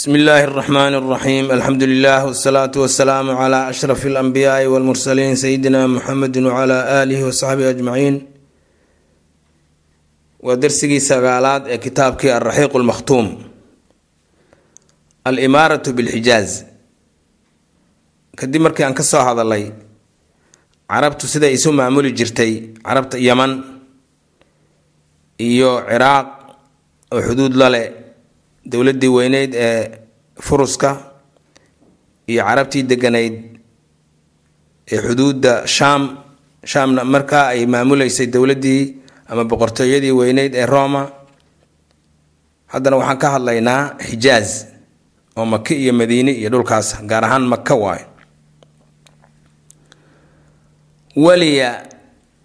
bsmi illaahi اraxmaan اraxiim alxamdu lilah wsalaatu wasalaamu cla ashraf اlanbiyaai wاlmursaliin sayidina muxamedi wcla aalihi wasaxbihi ajmaciin waa dersigii sagaalaad ee kitaabkii alraxiiq lmakhtuum alimaaratu bilxijaaz kadib markii aan ka soo hadalay carabtu siday isu maamuli jirtay carabta yaman iyo ciraaq oo xuduud lale dowladii weyneyd ee furuska iyo carabtii deganayd ee xuduudda shaam shaamna markaa ay maamuleysay dowladii ama boqortooyadii weyneyd ee roma. Haddana waxaan ka hadlaynaa xijaaz oo maki iyo madiine iyo dhulkaas gaar ahaan maka waayo. Weliya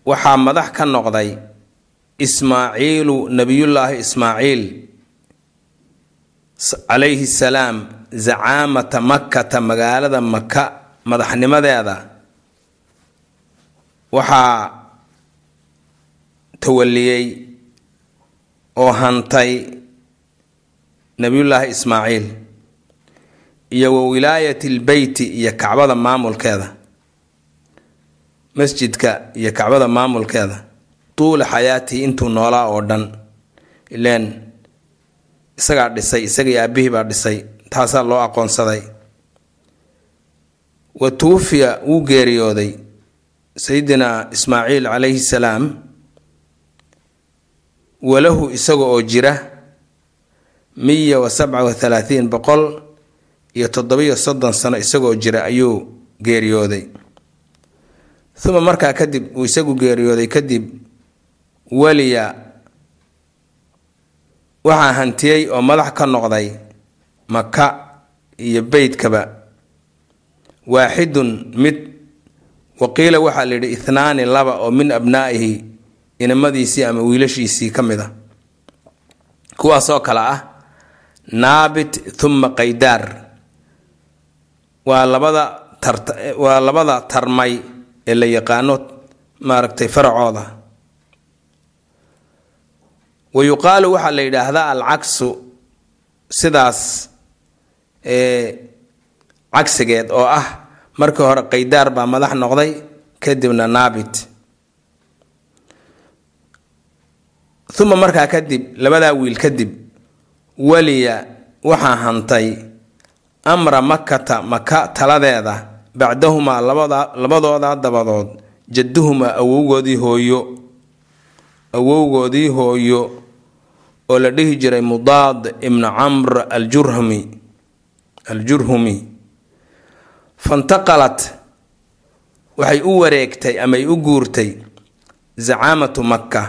waxaa madax ka noqday ismaaciilu nabiyullaahi ismaaciil calayhi salaam zacaamata makkata magaalada maka madaxnimadeeda. Waxaa tawaliyey oo hantay nabiyullaahi ismaaciil iyo wa wilaayati lbeyti iyo kacbada maamulkeeda masjidka iyo kacbada maamulkeeda. Tuula xayaatii intuu noolaa oo dhan ileen isagaa dhisay isagii aabihii baa dhisay taasaa loo aqoonsaday. Wa tuufiya wuu geeriyooday sayidina ismaaciil calayhi salaam walahu isaga oo jira miya wa sabca wa halaatiin boqol iyo toddobiyo soddon sano isagoo jira ayuu geeriyooday. Uma markaa kadib uu isagu geeriyooday kadib weliya waxaa hantiyey oo madax ka noqday maka iyo beytkaba waaxidun mid waqiila waxaa la yidhi ithnaani laba oo min abnaa'ihi inamadiisii ama wiilashiisii ka mid a. Kuwaasoo kale ah naabit thumma qaydaar. Waa labada waa labada tarmay ee la yaqaano maaragtay faracooda wa yuqaalu waxaa la yidhaahdaa alcaksu sidaas cagsigeed oo ah markii hore qaydaar baa madax noqday kadibna naabit uma markaa kadib labadaa wiil kadib weliya waxaa hantay amra makata maka taladeeda bacdahumaa labadooda dabadood jadduhumaa awowgoodii hooyo awowgoodii hooyo oo la dhihi jiray mudaad ibnu camr aljurhmi aljurhumi. Fantaqalat waxay u wareegtay ama ay u guurtay zacaamatu makka.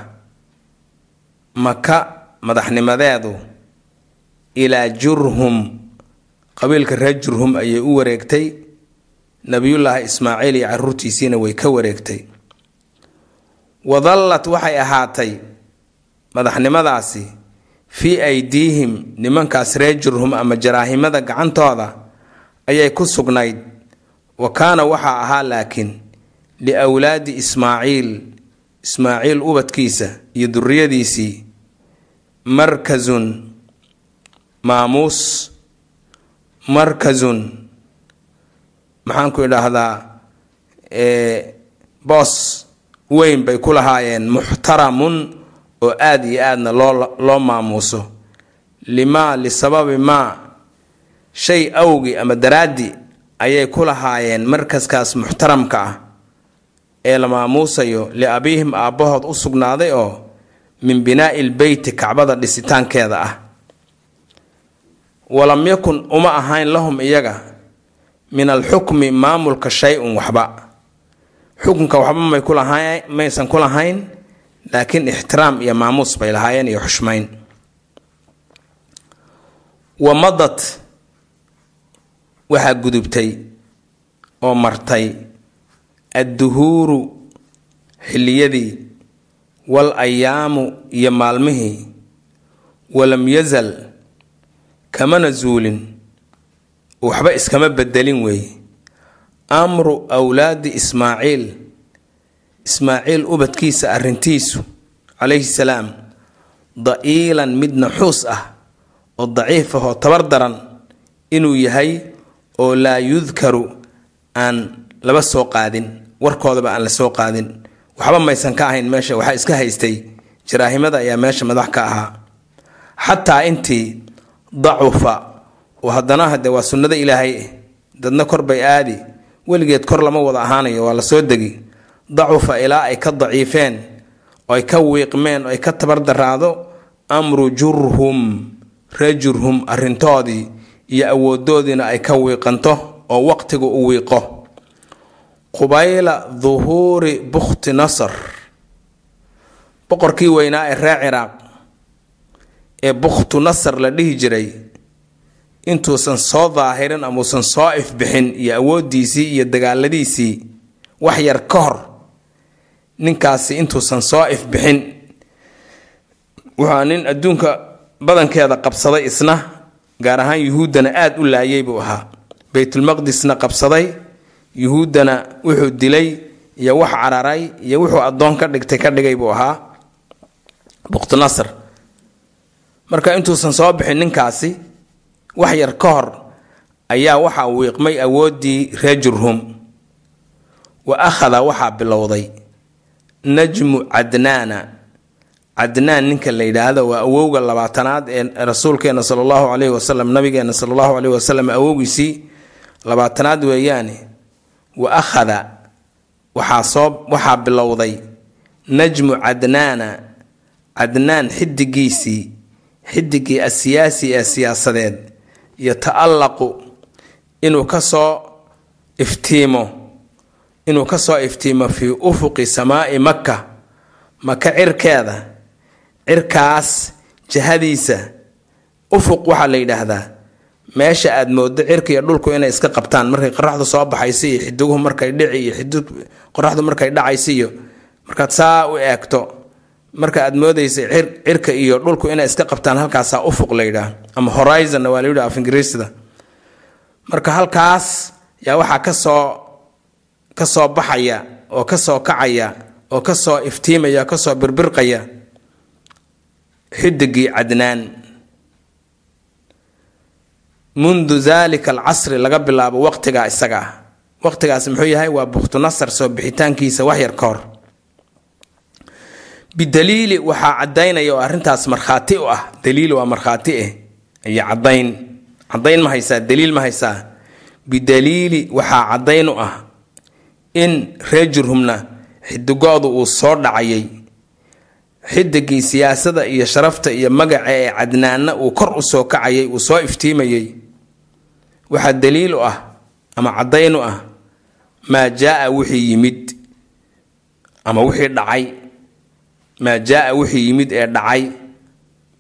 Maka madaxnimadeedu ilaa jurhum qabiilka reer jurhum ayay u wareegtay. Nabiyullaahi ismaaciil iyo caruurtiisiina way ka wareegtay. Wadallat waxay ahaatay madaxnimadaasi fii aydiihim nimankaas reer jurhum ama jaraahimada gacantooda ayay ku sugnayd. Wa kaana waxaa ahaa laakiin liwlaadi ismaaciil ismaaciil ubadkiisa iyo duriyadiisii markasun maamuus markasun maxaan ku idhaahdaa boos weyn bay ku lahaayeen muxtaramun oo aada iyo aadna loo loo maamuuso. Limaa lisababi maa shay awgi ama daraaddi ayay ku lahaayeen markaskaas muxtaramka ah ee la maamuusayo liabiihim aabbahood u sugnaaday oo min binaa'i lbeyti kacbada dhisitaankeeda ah. Walam yakun uma ahayn lahum iyaga min alxukmi maamulka shay-un waxba. Xukunka waxba may ku lahayn maysan ku lahayn laakiin ixtiraam iyo maamuus bay lahaayeen iyo xushmayn. Wa madad waxaa gudubtay oo martay adduhuuru xilliyadii wal ayaamu iyo maalmihii walam yazal kamana zuulin waxba iskama bedelin weeye amru awlaadi ismaaciil ismaaciil ubadkiisa arrintiisu calayhi salaam da'iilan mid naxuus ah oo daciif ah oo tabar daran inuu yahay oo laa yudkaru aan laba soo qaadin warkoodaba aan la soo qaadin. Waxba maysan ka ahayn meesha waxaa iska haystay. Jaraahimada ayaa meesha madax ka ahaa. Xataa intii dacufa oo haddana hade waa sunnada ilaahay dadna kor bay aadi. Weligeed kor lama wada ahaanayo waa la soo degi dacufa ilaa ay ka daciifeen oo ay ka wiiqmeen oo ay ka tabardaraado amru jurhum ree jurhum arrintoodii iyo awoodoodiina ay ka wiiqanto oo waqtiga u wiiqo. Qubayla duhuuri bukhti nasr boqorkii weynaa ee reer ciraaq ee bukhtu nasr la dhihi jiray intuusan soo daahirin amuusan soo ifbixin iyo awoodiisii iyo dagaaladiisii wax yar ka hor ninkaasi intuusan soo ifbixin wuxua nin adduunka badankeeda qabsaday isna gaar ahaan yuhuuddana aada u laayay buu ahaa. Baytulmaqdisna qabsaday yuhuuddana wuxuu dilay iyo wax cararay iyo wuxuu addoon ka dhigtay ka dhigay buu ahaa. Bukhtinasr marka intuusan soo bixin ninkaasi wax yar ka hor ayaa waxaa wiiqmay awooddii reer jurhum wa akhada waxaa bilowday najmu cadnaana cadnaan ninka la yidhaahdo waa awowga labaatanaad ee rasuulkeena sala allahu caleyhi wasalam nabigeena sala allahu caleyhi wasalam awowgiisii labaatanaad weeyaane wa akhada waxaa soo waxaa bilowday najmu cadnaana cadnaan xidigiisii xidigii asiyaasi ee siyaasadeed yata-allaqu inuu ka soo iftiimo inuu ka soo iftiimo fii ufuqi samaai makka maka cirkeeda. Cirkaas jihadiisa ufuq waxaa la yidhaahdaa meesha aada moodo cirka iyo dhulku inay iska qabtaan markay qoraxdu soo baxaysa iyo xidiguhu markay dhici iyo xidug qoraxdu markay dhacaysa iyo markaad saa u eegto marka aad moodaysa cirka iyo dhulku inay iska qabtaan halkaasaa ufuq la yidhaah ama horizonna waa la yidhaha af ingiriisda marka halkaas yaa waxaa ka soo ka soo baxaya oo ka soo kacaya oo ka soo iftiimaya oo ka soo birbirqaya xidigii cadnaan. Mundu daalika alcasri laga bilaabo waqtigaa isaga. Ah waqtigaas muxuu yahay? Waa bukhtunasar soo bixitaankiisa waxyar ka hor. Bidaliili waxaa cadaynaya oo arrintaas markhaati u ah. Daliil waa markhaati ah iyo cadayn cadayn ma haysaa daliil ma haysaa. Bidaliili waxaa cadayn u ah in reer jurhumna xidigoodu uu soo dhacayay. Xidigii siyaasada iyo sharafta iyo magaca ee cadnaanna uu kor u soo kacayay uu soo iftiimayay. Waxaa daliil u ah ama cadayn u ah maa jaa wixii yimid ama wixii dhacay. Maa jaa wixii yimid ee dhacay.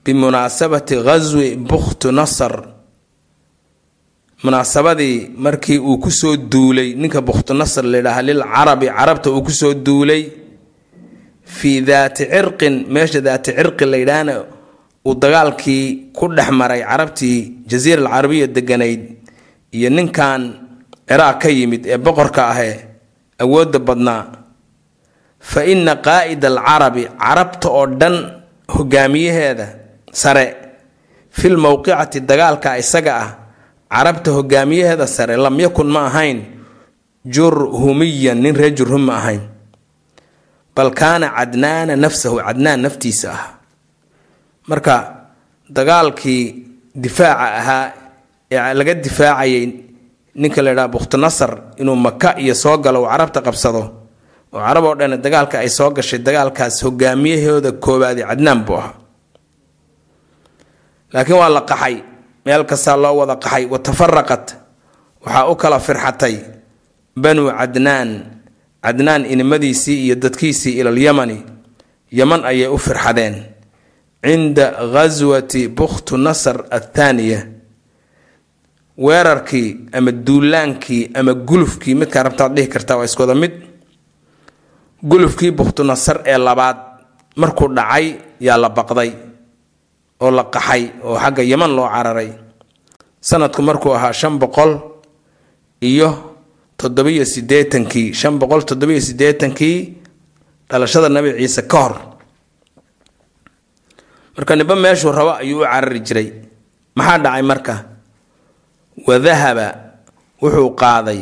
Bimunaasabati ghaswi bukhtu nasr munaasabadii markii uu ku soo duulay ninka bukhtu nasr layidhaaha lilcarabi carabta uu ku soo duulay fii daati cirqin meesha daati cirqi layidhaahna uu dagaalkii ku dhex maray carabtii jasiira alcarabiya deganayd iyo ninkan ciraaq ka yimid ee boqorka ahee awoodda badnaa. Fa ina qaa'ida alcarabi carabta oo dhan hogaamiyaheeda sare fil mowqicati dagaalka isaga ah carabta hogaamiyaheeda sare lam yakun ma ahayn jurhumiyan nin reer jurhum ma ahayn. Bal kaana cadnaana nafsahu cadnaan naftiisa ah marka dagaalkii difaaca ahaa ee laga difaacayay ninka la ydhaha bukhtinasar inuu maka iyo soo galo uu carabta qabsado oo carab oo dhan dagaalka ay soo gashay dagaalkaas hogaamiyahooda koowaadi cadnaan buu ahaa. Laakiin waa la qaxay meel kastaa loo wada qaxay wa tafaraqat waxaa u kala firxatay banuu cadnaan. Cadnaan inimadiisii iyo dadkiisii ilal yamani yaman ayay u firxadeen. Cinda ghaswati bukhtu nasr athaaniya weerarkii ama duulaankii ama gulufkii midkaa rabtaad dhihi kartaa waa iskooda mid. Gulufkii bukhtu nasar ee labaad markuu dhacay yaa la baqday oo la qaxay oo xagga yaman loo cararay. Sanadku markuu ahaa shan boqol iyo toddobiyo siddeetankii shan boqol toddobiyo siddeetankii dhalashada nabi ciise ka hor. Marka nimba meeshuu rabo ayuu u carari jiray. Maxaa dhacay marka? Wa dahaba wuxuu qaaday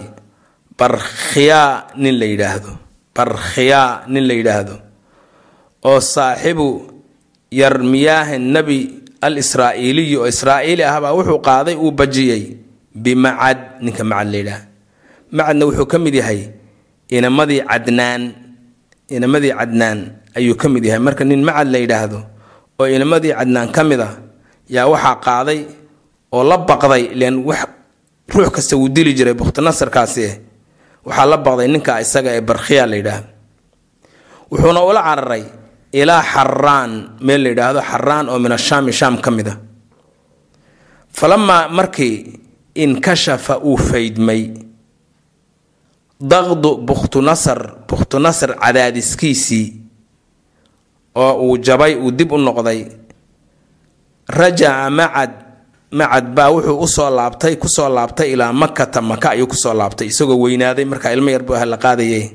barkhiyaa nin la yidhaahdo barkhiyaa nin la yidhaahdo oo saaxibu yarmiyaahi nebi al israa'iiliyi oo israa'iili ahbaa wuxuu qaaday uu bajiyey bimacad ninka macad la yidhaah. Macadna wuxuu ka mid yahay inamadii cadnaan inamadii cadnaan ayuu ka mid yahay. Marka nin macad la yidhaahdo oo inamadii cadnaan ka mid a yaa waxaa qaaday oo la baqday ileen wax ruux kasta wuu dili jiray bukhtinasarkaasi eh. Waxaa la baqday ninka isaga ee barkhiya la yidhaahdo wuxuuna ula cararay ilaa xaraan meel la yidhaahdo xaraan oo min ashaami shaam ka mid a falamaa markii inkashafa uu faydmay daqdu bukhtunasar bukhtunasar cadaadiskiisii oo uu jabay uu dib u noqday rajaca macad macad baa wuxuu u soo laabtay ku soo laabtay ilaa makata maka ayuu ku soo laabtay isagoo weynaaday markaa ilmo yar buu ah la qaadayay.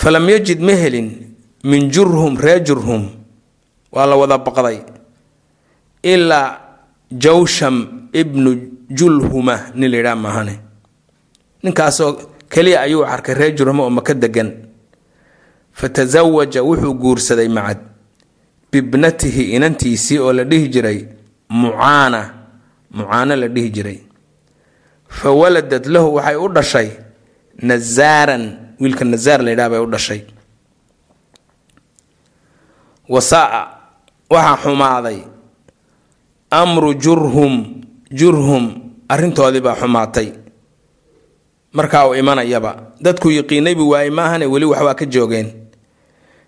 Falam yajid ma helin min jurhum ree jurhum waa la wada baqday. Ilaa jawsham ibnu julhuma nin la yidhaha maahane. Ninkaasoo keliya ayuu arkay ree jurhum oo maka degan fatasawaja wuxuu guursaday macad. Bibnatihi inantiisii oo la dhihi jiray mucaana. Mucaano la dhihi jiray. Fa waladad lahu waxay u dhashay nazaaran wiilka nazaar la yidhaha bay u dhashay wasaa waxaa xumaaday. Amru jurhum jurhum arrintoodii baa xumaatay. Markaa uu imanayaba dadku yiqiinaybu waayey maahane weli waxbaa ka joogeen.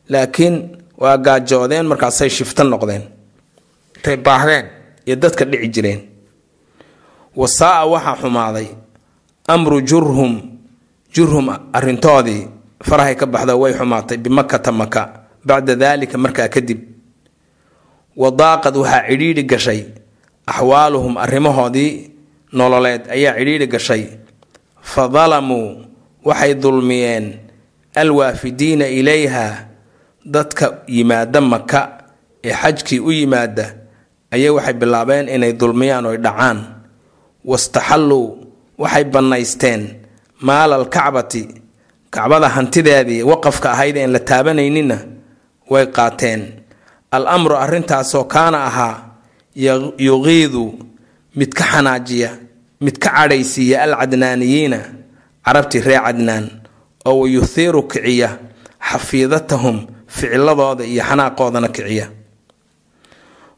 Laakiin waa gaajoodeen markaasay shifto noqdeen. Intay baahdeen iyo dadka dhici jireen. Wasaa waxaa xumaaday. Amru jurhum jurhum arrintoodii farahay ka baxda way xumaatay bimakata maka bacda daalika markaa kadib wadaaqad waxaa cidhiidhi gashay axwaaluhum arrimahoodii nololeed ayaa cidhiidhi gashay. Fa dalamuu waxay dulmiyeen alwaafidiina ilayha dadka yimaada maka ee xajkii u yimaada ayay waxay bilaabeen inay dulmiyaan oy dhacaan. Wastaxalluu waxay bannaysteen maalal kacbati kacbada hantideedii waqafka ahayd een la taabanayninna way qaateen. Al amru arrintaasoo kaana ahaa yuqiidu mid ka xanaajiya mid ka cadhaysiiya al cadnaaniyiina carabtii ree cadnaan oo wayuhiiru kiciya xafiidatahum ficiladooda iyo xanaaqoodana kiciya.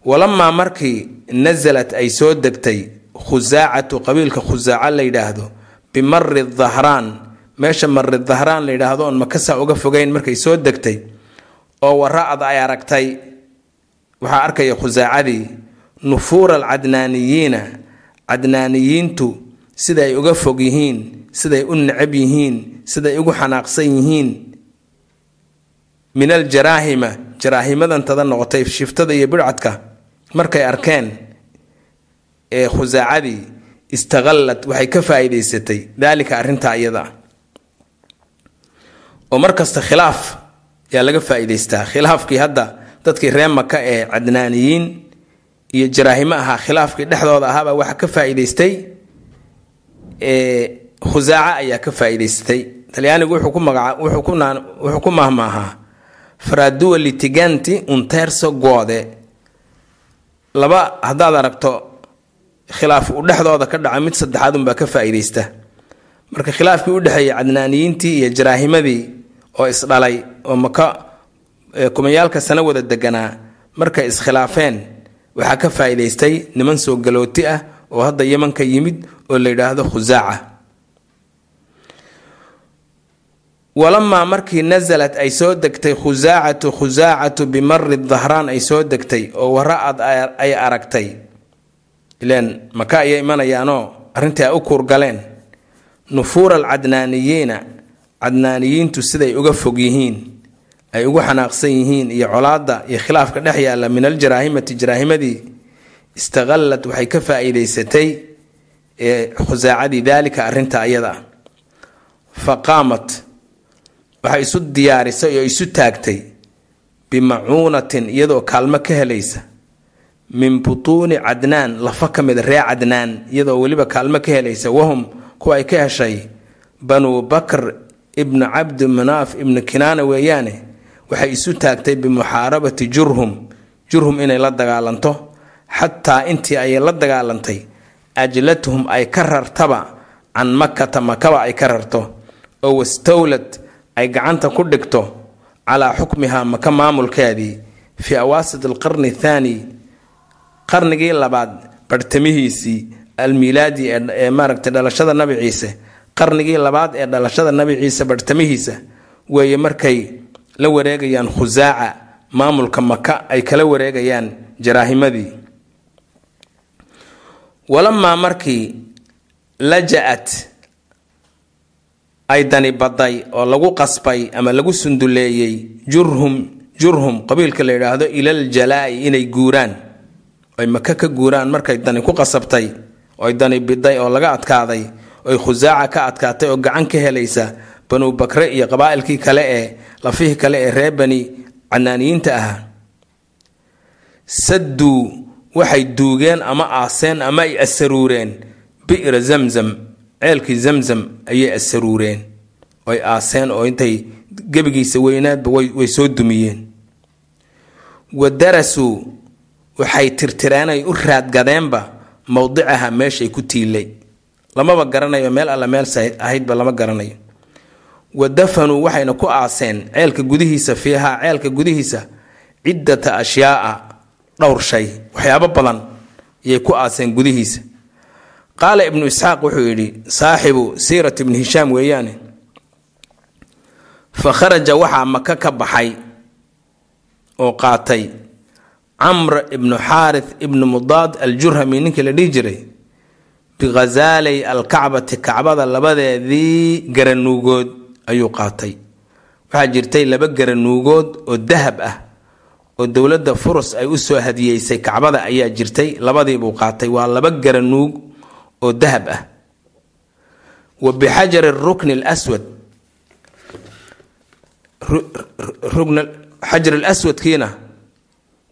Walamaa markii nasalat ay soo degtay khusaacatu qabiilka khusaaca la yidhaahdo bimari dahraan meesha mari dahraan la yidhaahdo oon makasa uga fogeyn markay soo degtay oo wara-ad ay aragtay waxaa arkaya khusaacadii nufuura alcadnaaniyiina cadnaaniyiintu siday uga fog yihiin siday u necab yihiin siday ugu xanaaqsan yihiin. Min aljaraahima jaraahimadantada noqotay shiftada iyo bidcadka markay arkeen ee khusaacadii istaqallad waxay ka faa'iidaysatay daalika arrintaa iyada. Oo mar kasta khilaaf yaa laga faa'iidaystaa? Khilaafkii hadda dadkii ree maka ee cadnaaniyiin iyo jaraahimo ahaa khilaafkii dhexdooda ahaabaa waxaa ka faa'iidaystay khusaaca ayaa ka faa'iidaysatay talyaanigu wuxuu ku mahmaahaa fradua litiganti un terso goode. Laba haddaad aragto khilaaf u dhexdooda ka dhaca mid saddexaad unbaa ka faa'iidaysta marka khilaafkii u dhexeeyay cadnaaniyiintii iyo jaraahimadii oo isdhalay oo maka kumayaalka sano wada deganaa markay iskhilaafeen waxaa ka faa'iidaystay niman soo galooti ah oo hadda yemanka yimid oo la yidhaahdo khusaaca walamaa markii nasalat ay soo degtay khusaacatu khusaacatu bimari dahraan ay soo degtay oo wara-ad ay aragtay. Ileen maka ayay imanayaanoo arrintii ay u kuurgaleen nufuura alcadnaaniyiina cadnaaniyiintu siday uga fog yihiin ay ugu xanaaqsan yihiin iyo colaadda iyo khilaafka dhex yaalla min aljaraahimati jaraahimadii istaqallad waxay ka faa'iidaysatay khusaacadii daalika arrinta ayada. Fa qaamat waxay isu diyaarisay oo isu taagtay bimacuunatin iyadoo kaalmo ka helaysa min butuuni cadnaan lafa ka mida ree cadnaan iyadoo weliba kaalmo ka helaysa wahum kuwa ay ka heshay banuu bakr ibnu cabdi manaaf ibnu kinaana weeyaane waxay isu taagtay bimuxaarabati jurhum jurhum inay la dagaalanto. Xataa intii ayay la dagaalantay ajlatuhum ay ka rartaba can makata makaba ay ka rarto. Oo wastowlad ay gacanta ku dhigto calaa xukmihaa maka maamulkeedii fii awaasit alqarni athaani qarnigii labaad barhtamihiisii almiilaadi ee maaragtay dhalashada nabi ciise qarnigii labaad ee dhalashada nabi ciise barhtamihiisa weeye markay la wareegayaan khusaaca maamulka maka ay kala wareegayaan jaraahimadii. Walamaa markii laja-at ay dani baday oo lagu qasbay ama lagu sunduleeyey jurhum jurhum qabiilka la yidhaahdo ilal jalaa-i inay guuraan. Ay maka ka guuraan markay dani ku qasabtay oy dani biday oo laga adkaaday oy khusaaca ka adkaatay oo gacan ka helaysa banuu bakre iyo qabaa'ilkii kale ee lafihii kale ee reer bani canaaniyiinta ahaa. Sadduu waxay duugeen ama aaseen ama ay asaruureen bi'ra zamzam ceelkii zamzam ayay asaruureen oy aaseen oo intay gebigiisa weynaadba way soo dumiyeen. Wa darasuu waxay tirtireen ay u raadgadeenba mowdicaha meeshay ku tiilay lamaba garanayo meel alla meel ahaydba lama garanayo. Wa dafanuu waxayna ku aaseen ceelka gudihiisa fiihaa ceelka gudihiisa ciddata ashyaaa dhowr shay waxyaabo badan ayay ku aaseen gudihiisa. Qaala ibnu isxaaq wuxuu yidhi saaxibu siirat ibni hishaam weeyaane fa kharaja waxaa maka ka baxay oo qaatay camr ibnu xaarith ibnu mudaad aljurhami ninkii la dhihi jiray bikhasaalay alkacbati kacbada labadeedii garanuugood ayuu qaatay. Waxaa jirtay laba garanuugood oo dahab ah oo dowladda furus ay u soo hadiyeysay kacbada ayaa jirtay. Labadiibuu qaatay waa laba garanuug oo dahab ah. Wa bixajari rukni lswad xajar laswadkiina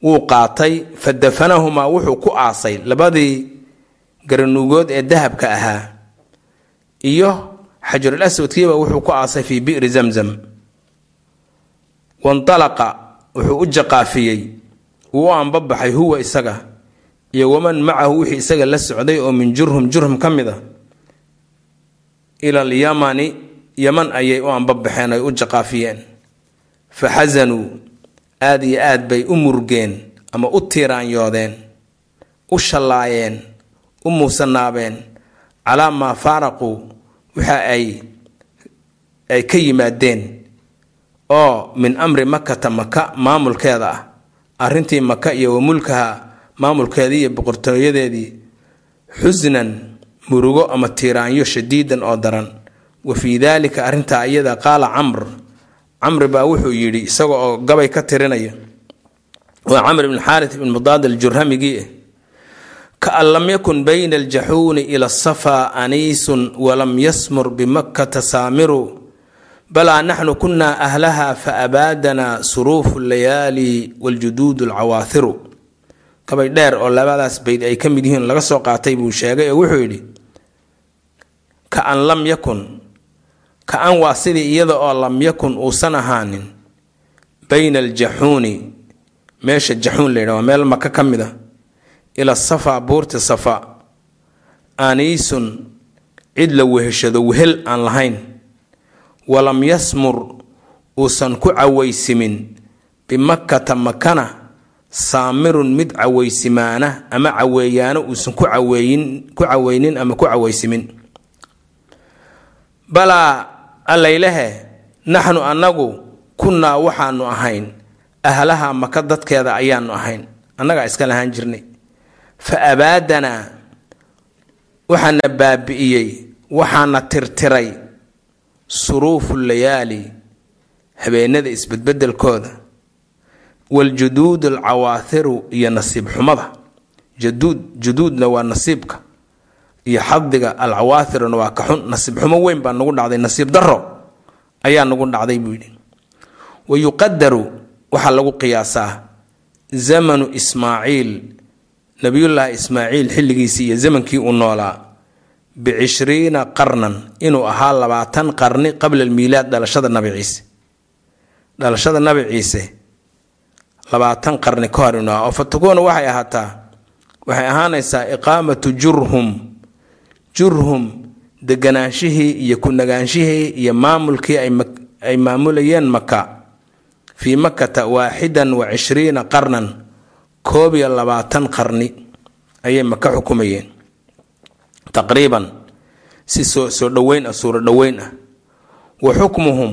wuu qaatay fa dafanahumaa wuxuu ku aasay labadii garanuugood ee dahabka ahaa iyo xajarul aswadkiiba wuxuu ku aasay fii bi'ri zamzam. Wandalaqa wuxuu u jaqaafiyey wuu u anbabaxay huwa isaga iyo waman macahu wixii isaga la socday oo min jurhum jurhum ka mid a ila alyamani yaman ayay u anbabaxeen ay u jaqaafiyeen. Fa xasanuu aada iyo aad bay u murgeen ama u tiiraanyoodeen u shallaayeen u muusanaabeen calaa maa faaraquu waxa ay ay ka yimaadeen oo min amri makata maka maamulkeeda ah. Arrintii maka iyo wa mulkaha maamulkeedii iyo boqortooyadeedii xusnan murugo ama tiiraanyo shadiidan oo daran. Wa fii daalika arrintaa iyada qaala camr. Camri baa wuxuu yidhi isaga oo gabay ka tirinaya waa camr ibn xaarit ibn mudaad aljurhamigii kaan lam yakun bayna aljaxuuni ila asafaa aniisun walam yasmur bimakkata saamiru balaa naxnu kunaa ahlaha faabaadanaa suruufu layaali waljuduud alcawaathiru gabay dheer oo labadaas bayd ay ka mid yihiin laga soo qaatay buu sheegay oo wuxuu yidhi kaan lam yakun ka-an waa sidii iyada oo lam yakun uusan ahaanin bayna aljaxuuni meesha jaxuun la yidhah waa meel maka ka mid a ila safa buurta safa. Aniisun cid la weheshado wehel aan lahayn. Walam yasmur uusan ku cawaysimin. Bimakkata makana saamirun mid cawaysimaana ama caweeyaano uusan ku caweeyin ku caweynin ama ku cawaysimin. Balaa allaylehe naxnu annagu kunnaa waxaanu ahayn. Ahlaha maka dadkeeda ayaanu ahayn. Annagaa iska lahaan jirnay fa abaadanaa waxaana baabi'iyey waxaana tirtiray suruufu layaali habeenada isbedbedelkooda waljuduud alcawaathiru iyo nasiib xumada jaduud juduudna waa nasiibka iyo xadiga alcawaathiruna waa ka xun nasiib xumo weyn baa nagu dhacday nasiib daro ayaa nagu dhacday buu yidhi wa yuqadaru waxaa lagu qiyaasaa zamanu ismaaciil nabiyullaahi ismaaciil xilligiisii iyo zamankii uu noolaa bicishriina qarnan inuu ahaa labaatan qarni qabla almiilaad dhalashada nabi ciise. Dhalashada nabi ciise labaatan qarni ka hor inuu ahaa oo fatakuuna waxay ahaataa waxay ahaanaysaa iqaamatu jurhum jurhum deganaanshihii iyo ku nagaanshihii iyo maamulkii ay maamulayeen maka fii makata waaxidan wa cishriina qarnan koob iyo labaatan qarni ayay maka xukumayeen. Taqriiban si soo dhoweyn ah suuro dhoweyn ah. Wa xukmuhum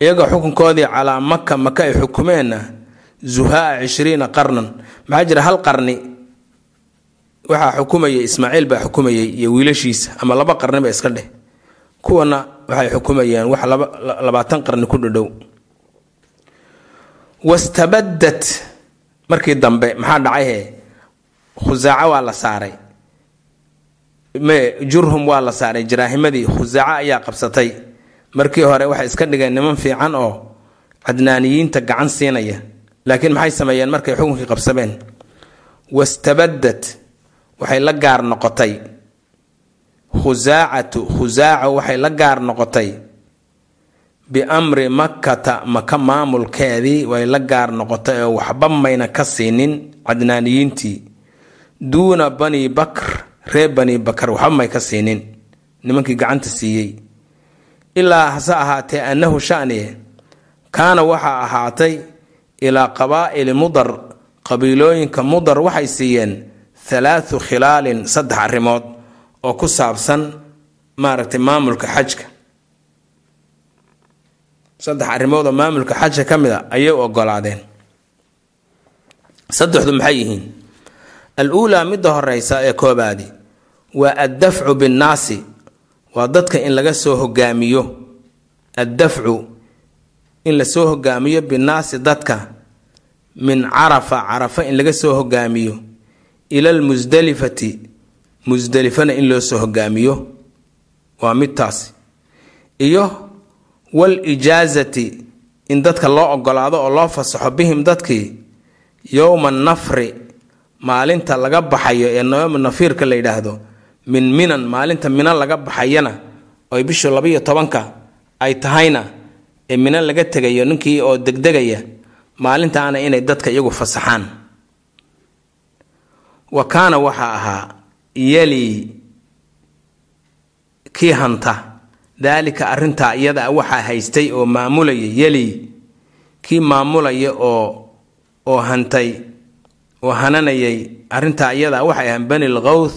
iyaga xukunkoodii calaa maka maka ay xukumeenna zuhaa cishriina qarnan. Maxaa jira hal qarni? Waxaa xukumayay ismaaciil baa xukumayay iyo wiilashiisa ama laba qarniba iska dheh. Kuwana waxay xukumayeen wax labaatan qarni ku dhadhow wastabadad markii dambe maxaa dhacayhe khusaaco waa la saaray. Jurhum waa la saaray. Jaraahimadii khusaaco ayaa qabsatay. Markii hore waxay iska dhigeen niman fiican oo cadnaaniyiinta gacan siinaya. Laakiin maxay sameeyeen markay xukunkii qabsadeen wastabadad waxay la gaar noqotay. Khusaacatu khusaaco waxay la gaar noqotay biamri makkata maka maamulkeedii way la gaar noqotay oo waxba mayna ka siinin cadnaaniyiintii. Duuna bani bakr reer bani bakar waxba may ka siinin. Nimankii gacanta siiyey. Ilaa hase ahaatee annahu shaniye kaana waxaa ahaatay ilaa qabaa'ili mudar qabiilooyinka mudar waxay siiyeen halaathu khilaalin saddex arrimood oo ku saabsan maaragtay maamulka xajka saddex arrimood oo maamulka xajka ka mid a ayay u ogolaadeen saddexdu maxay yihiin? Al uulaa midda horeysa ee koobaadi waa addafcu binnaasi waa dadka in laga soo hogaamiyo. Addafcu in la soo hogaamiyo binnaasi dadka min carafa carafa in laga soo hogaamiyo. Ila almusdelifati musdelifana in loo soo hogaamiyo. Waa midtaasi iyo wal ijaazati in dadka loo ogolaado oo loo fasaxo bihim dadkii yowma nafri maalinta laga baxayo ee nooma nafiirka la yidhaahdo min minan maalinta minan laga baxayana oy bishu labaiyo tobanka ay tahayna ee minan laga tegayo ninkii oo degdegaya maalintaana inay dadka iyagu fasaxaan. Wa kaana waxaa ahaa yali kii hanta daalika arrintaa iyada waxaa haystay oo maamulaya yeli kii maamulaya oo oo hantay oo hananayay arrintaa iyada waxay ahaan bani lkhawth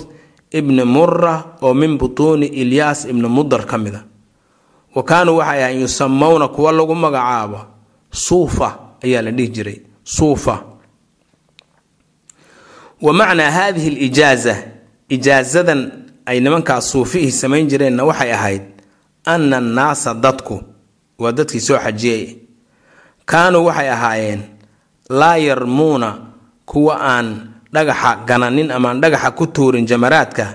ibni mura oo min butuuni ilyaas ibni mudar ka mid a. Wa kaanuu waxay ahaan yusamowna kuwa lagu magacaabo suufa ayaa la dhihi jiray suufa. Wa macnaa haadihi lijaaza ijaazadan ay nimankaas suufihii samayn jireenna waxay ahayd ana annaasa dadku waa dadkii soo xajiyey. Kaanuu waxay ahaayeen laa yarmuuna kuwa aan dhagaxa gananin amaan dhagaxa ku tuurin jamaraadka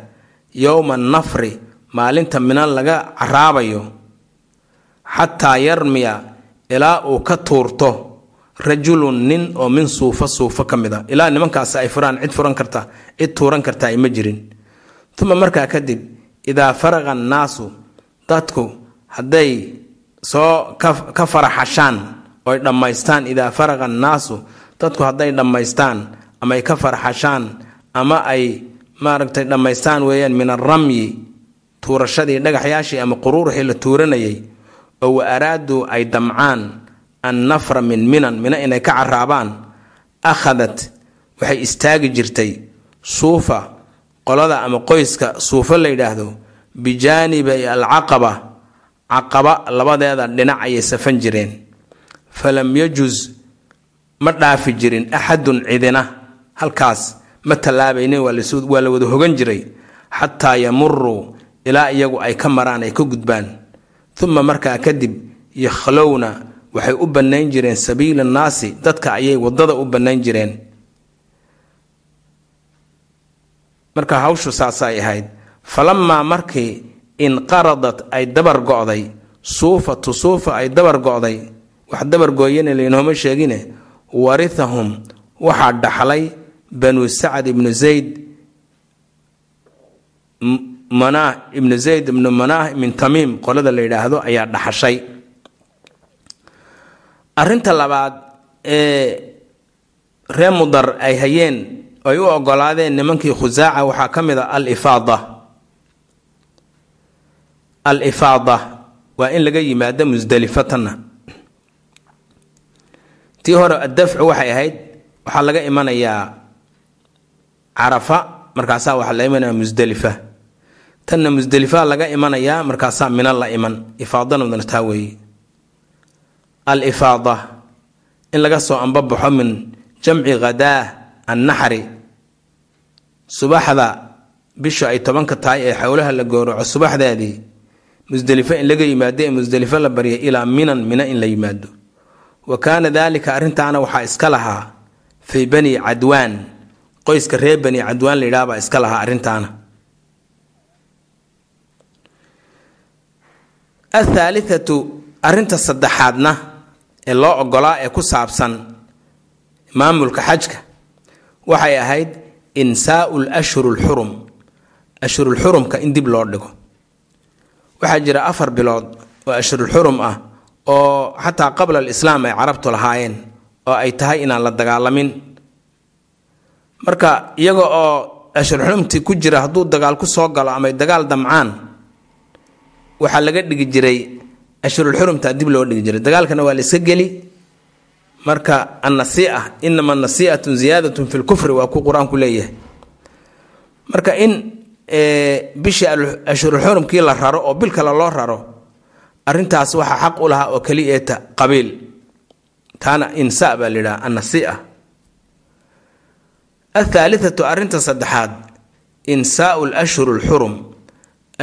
yowma nafri maalinta minan laga caraabayo. Xataa yarmiya ilaa uu ka tuurto rajulun nin oo min suufa suufo ka mid a ilaa nimankaasi ay furaan cid furan karta cid tuuran karta ay ma jirin. Uma markaa kadib idaa faraqa annaasu dadku hadday soo ka faraxashaan oy dhammaystaan idaa faraqa annaasu dadku hadday dhammaystaan ama ka faraxashaan ama ay maaragtay dhammaystaan weeyaan min alramyi tuurashadii dhagaxyaashii ama quruurxii la tuuranayay oo wa araaduu ay damcaan an nafra min minan mina inay ka caraabaan akhadat waxay istaagi jirtay suufa qolada ama qoyska suufo la yidhaahdo bijaanibay alcaqaba caqaba labadeeda dhinac ayay safan jireen. Falam yajus ma dhaafi jirin axadun cidina halkaas ma tallaabaynin waa la wada hogan jiray xataa yamuruu ilaa iyagu ay ka maraan ay ka gudbaan. Uma markaa kadib yakhlowna waxay u bannayn jireen sabiila annaasi dadka ayay waddada u bannayn jireen. Marka hawshu saasay ahayd falamaa markii inqaradat ay dabar go'day suufatu suufa ay dabar go'day wax dabar gooyana laynooma sheegine warithahum waxaa dhaxlay banu sacad ibnu zayd manaah ibnu zayd ibnu manaah min tamiim qolada la yidhaahdo ayaa dhaxashay. Arrinta labaad ee ree mudar ay hayeen ay u ogolaadeen nimankii khusaaca waxaa ka mid a al ifaada al ifaada waa in laga yimaado musdalifatanna tii hore addafcu waxay ahayd waxaa laga imanayaa carafa markaasaa waxaa la imanayaa musdalifa. Tanna musdalifa laga imanayaa markaasaa mina la iman. Ifaadana taa weeye al ifaada in laga soo ambabaxo min jamci ghadaa annaxri subaxda bisha ay tobanka tahay ee xowlaha la gowraco subaxdeedii musdelifo in laga yimaado ee musdelifo la barya ilaa minan mina in la yimaado. Wa kaana daalika arrintaana waxaa iska lahaa fii bani cadwaan. Qoyska reer bani cadwaan la yidhaha baa iska lahaa arrintaana. Athaalithatu arrinta saddexaadna ee loo ogolaa ee ku saabsan maamulka xajka waxay ahayd insaau lashhuru lxurum ashhurulxurumka in dib loo dhigo waxaa jira afar bilood oo ashhurulxurum ah oo xataa qabla alislaam ay carabtu lahaayeen oo ay tahay inaan la dagaalamin. Marka iyaga oo ashhurulxurumtii ku jira hadduu dagaal ku soo galo ama dagaal damcaan waxaa laga dhigi jiray ashhurulxurumtaa dib loo dhigi jiray. Dagaalkana waa la geli. Marka annasia inama nasiatun ziyaadatun fi lkufri waa ku qur'aanku leeyahay. Marka in bishii ashhurulxurumkii la raro oo bil kale loo raro arintaas waxaa xaq u lahaa oo keliya eeta qabiil. Taana insa baa la yidhaha annasia athaalithatu arrinta saddexaad insaau lashhuru lxurum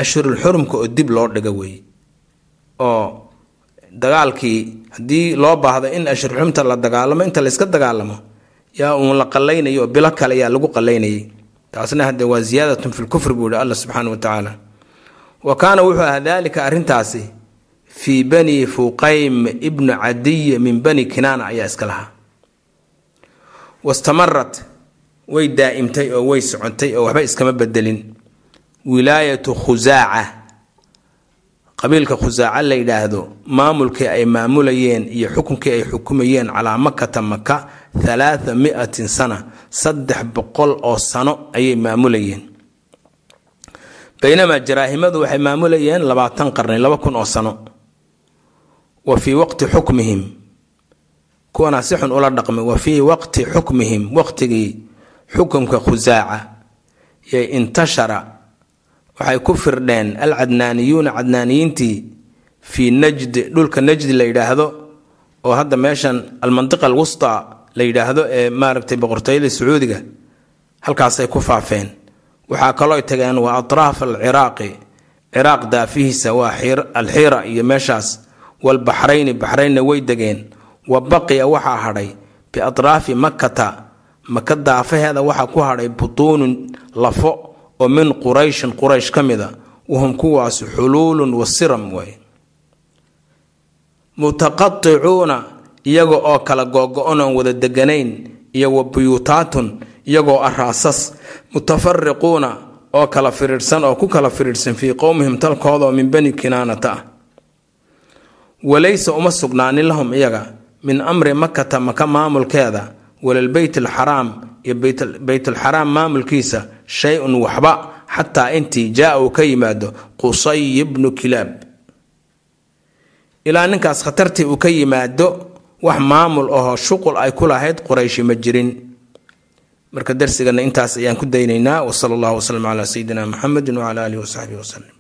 ashhurulxurumka oo dib loo dhiga weeye oo dagaalkii haddii loo baahdo in ashhurulxurumta la dagaalamo inta layska dagaalamo yaa uun la qallaynayo oo bilo kale yaa lagu qallaynayay taasna hadde waa ziyaadatun fi lkufri buu yihi alla subxaana wa tacaala. Wa kaana wuxuu ahaa daalika arrintaasi fii bani fuqaym ibnu cadiy min bani kinaana ayaa iska lahaa. Wastamarat way daa'imtay oo way socotay oo waxba iskama bedelin. Wilaayatu khusaaca qabiilka khusaaca la yidhaahdo maamulkii ay maamulayeen iyo xukunkii ay xukumayeen calaa makata maka halaatha miatin sana saddex boqol oo sano ayay maamulayeen. Baynamaa jaraahimadu waxay maamulayeen labaatan qarni laba kun oo sano. Wa fii waqti xukmihim. Kuwanaa si xun ula dhaqmay wa fii waqti xukmihim waqtigii xukumka khusaaca yay intashara waxay ku firdheen alcadnaaniyuuna cadnaaniyiintii fii najdi dhulka najdi la yidhaahdo oo hadda meeshan almantiqa alwusta la yidhaahdo ee maaragtay boqortooyada sacuudiga halkaasay ku faafeen. Waxaa kaloo tageen waa atraaf alciraaqi. Ciraaq daafihiisa waa alxiira iyo meeshaas walbaxrayni baxraynna way degeen. Wa baqiya waxaa hadhay biatraafi makata maka daafaheeda waxaa ku hadhay butuunun lafo oo min qurayshin quraysh ka mida wahum kuwaas xuluulun wa siram way mutaqaticuuna iyaga oo kala googo-on oon wada deganayn iyo wa buyuutaatun iyagoo araasas mutafariquuna oo kala firiirsan oo ku kala firiirsan fii qowmihim talkooda oo min bani kinaanata ah. Walaysa uma sugnaanin lahum iyaga min amri makata maka maamulkeeda walalbeyt alxaraam iyo beytalxaraam maamulkiisa shay-un waxba xataa intii jaa uu ka yimaado qusay bnu kilaab. Ilaa ninkaas khatartii uu ka yimaado wax maamul ahoo shuqul ay ku lahayd qorayshi ma jirin. Marka darsigana intaas ayaan ku daynaynaa wsala allahu waslm calaa sayidina muxamedi wcala alihi wasaxbihi waslem